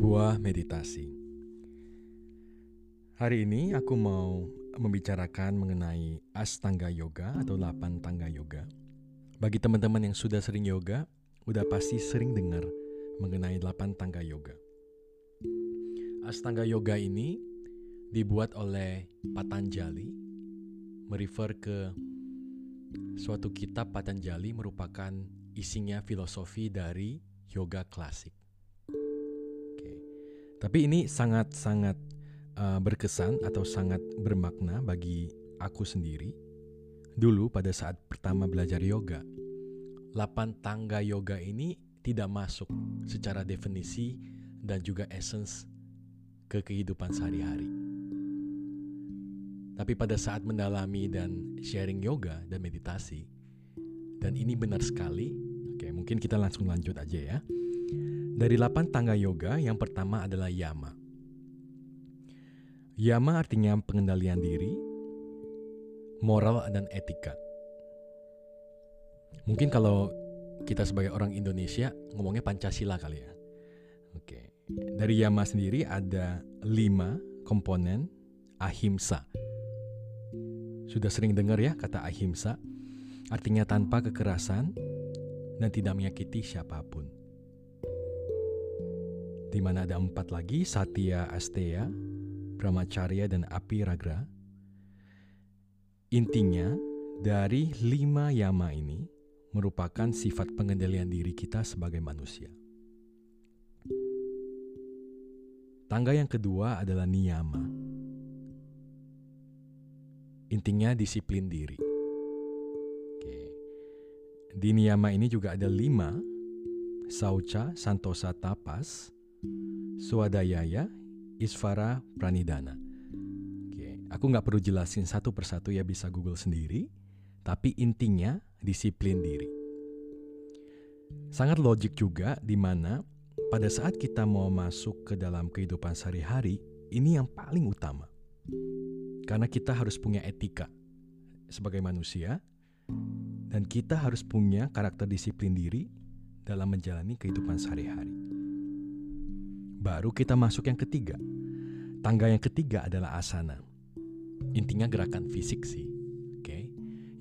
Sebuah meditasi. Hari ini aku mau membicarakan mengenai Astanga Yoga atau 8 tangga yoga. Bagi teman-teman yang sudah sering yoga, udah pasti sering dengar mengenai 8 tangga yoga. Astanga Yoga ini dibuat oleh Patanjali, merefer ke suatu kitab Patanjali merupakan isinya filosofi dari yoga klasik. Tapi ini sangat-sangat uh, berkesan atau sangat bermakna bagi aku sendiri. Dulu pada saat pertama belajar yoga, 8 tangga yoga ini tidak masuk secara definisi dan juga essence ke kehidupan sehari-hari. Tapi pada saat mendalami dan sharing yoga dan meditasi, dan ini benar sekali, oke mungkin kita langsung lanjut aja ya. Dari 8 tangga yoga, yang pertama adalah yama. Yama artinya pengendalian diri, moral dan etika. Mungkin kalau kita sebagai orang Indonesia ngomongnya Pancasila kali ya. Oke. Dari Yama sendiri ada lima komponen ahimsa. Sudah sering dengar ya kata ahimsa? Artinya tanpa kekerasan dan tidak menyakiti siapa pun. Di mana ada empat lagi, Satya Asteya, Brahmacharya, dan Api Ragra. Intinya, dari lima yama ini merupakan sifat pengendalian diri kita sebagai manusia. Tangga yang kedua adalah niyama. Intinya disiplin diri. Oke. Di niyama ini juga ada lima, sauca, santosa, tapas, swadayaya, isvara, pranidana. Oke. Aku nggak perlu jelasin satu persatu ya bisa Google sendiri, tapi intinya disiplin diri. Sangat logik juga di mana pada saat kita mau masuk ke dalam kehidupan sehari-hari, ini yang paling utama. Karena kita harus punya etika sebagai manusia dan kita harus punya karakter disiplin diri dalam menjalani kehidupan sehari-hari. Baru kita masuk yang ketiga. Tangga yang ketiga adalah asana. Intinya gerakan fisik sih. Oke. Okay?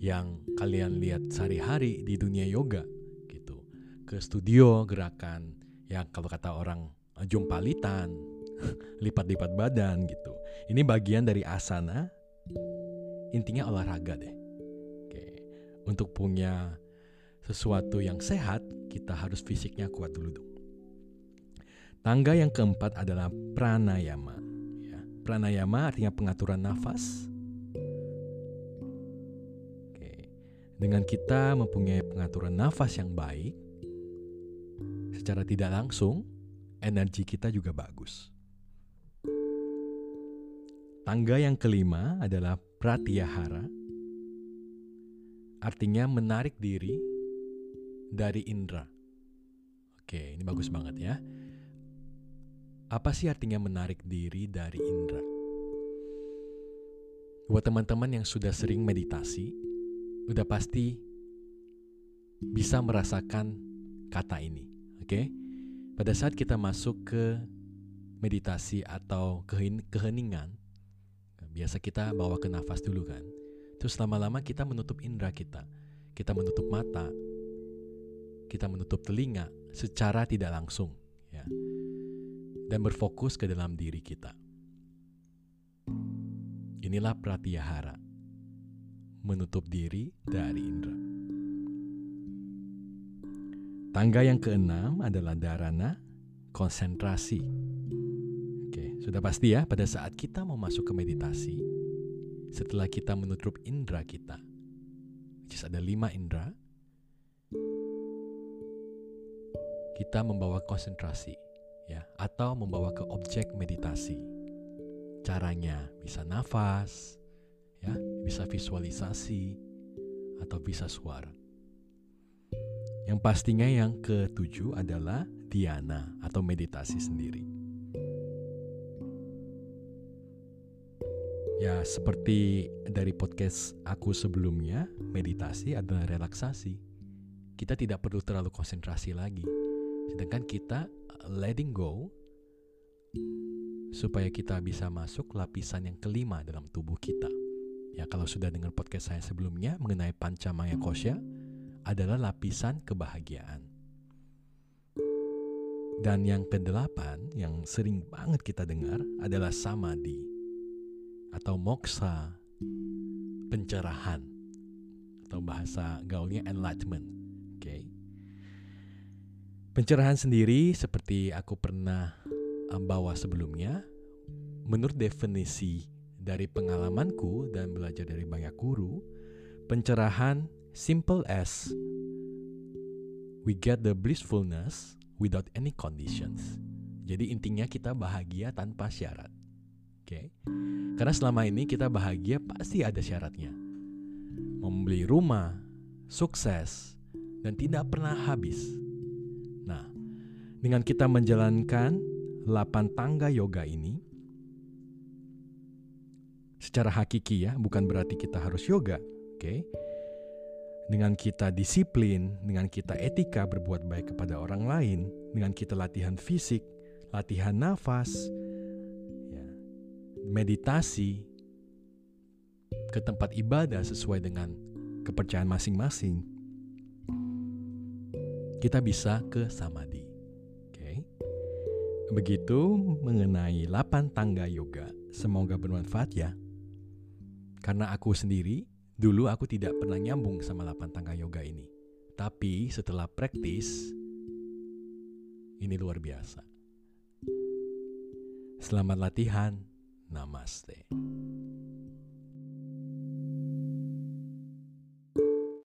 Yang kalian lihat sehari-hari di dunia yoga gitu. Ke studio gerakan yang kalau kata orang eh, jompalitan, lipat-lipat badan gitu. Ini bagian dari asana, intinya olahraga deh. Oke. Untuk punya sesuatu yang sehat, kita harus fisiknya kuat dulu dong. Tangga yang keempat adalah pranayama. Ya, pranayama artinya pengaturan nafas. Oke. Dengan kita mempunyai pengaturan nafas yang baik, secara tidak langsung energi kita juga bagus. Tangga yang kelima adalah pratyahara. Artinya menarik diri dari indera. Oke, ini bagus banget ya. Apa sih artinya menarik diri dari indera? Buat teman-teman yang sudah sering meditasi, udah pasti bisa merasakan kata ini. Oke, pada saat kita masuk ke meditasi atau keheningan, biasa kita bawa ke nafas dulu kan. Terus lama-lama kita menutup indera kita, kita menutup mata, kita menutup telinga secara tidak langsung, dan berfokus ke dalam diri kita. Inilah pratyahara, menutup diri dari indera. Tangga yang keenam adalah dharana, konsentrasi. Oke, sudah pasti ya pada saat kita mau masuk ke meditasi, setelah kita menutup indera kita, which ada lima indera, kita membawa konsentrasi, ya, atau membawa ke objek meditasi. Caranya bisa nafas, ya, bisa visualisasi, atau bisa suara. Yang pastinya yang ketujuh adalah Diana atau meditasi sendiri. Ya, seperti dari podcast aku sebelumnya, meditasi adalah relaksasi. Kita tidak perlu terlalu konsentrasi lagi. Sedangkan kita letting go supaya kita bisa masuk lapisan yang kelima dalam tubuh kita. Ya, kalau sudah dengar podcast saya sebelumnya mengenai Pancamaya Kosya adalah lapisan kebahagiaan. Dan yang kedelapan yang sering banget kita dengar adalah samadhi atau moksa, pencerahan atau bahasa gaulnya enlightenment. Oke. Okay. Pencerahan sendiri seperti aku pernah bawa sebelumnya, menurut definisi dari pengalamanku dan belajar dari banyak guru, pencerahan simple as we get the blissfulness without any conditions. Jadi intinya kita bahagia tanpa syarat. Oke. Okay? Karena selama ini kita bahagia pasti ada syaratnya. Membeli rumah, sukses, dan tidak pernah habis. Dengan kita menjalankan 8 tangga yoga ini secara hakiki ya, bukan berarti kita harus yoga, oke? Okay? dengan kita disiplin, dengan kita etika berbuat baik kepada orang lain, dengan kita latihan fisik, latihan nafas, ya, meditasi ke tempat ibadah sesuai dengan kepercayaan masing-masing, kita bisa ke samadhi. Oke. Begitu mengenai 8 tangga yoga. Semoga bermanfaat ya. Karena aku sendiri Dulu aku tidak pernah nyambung sama 8 tangga yoga ini. Tapi setelah praktis, ini luar biasa. Selamat latihan. Namaste.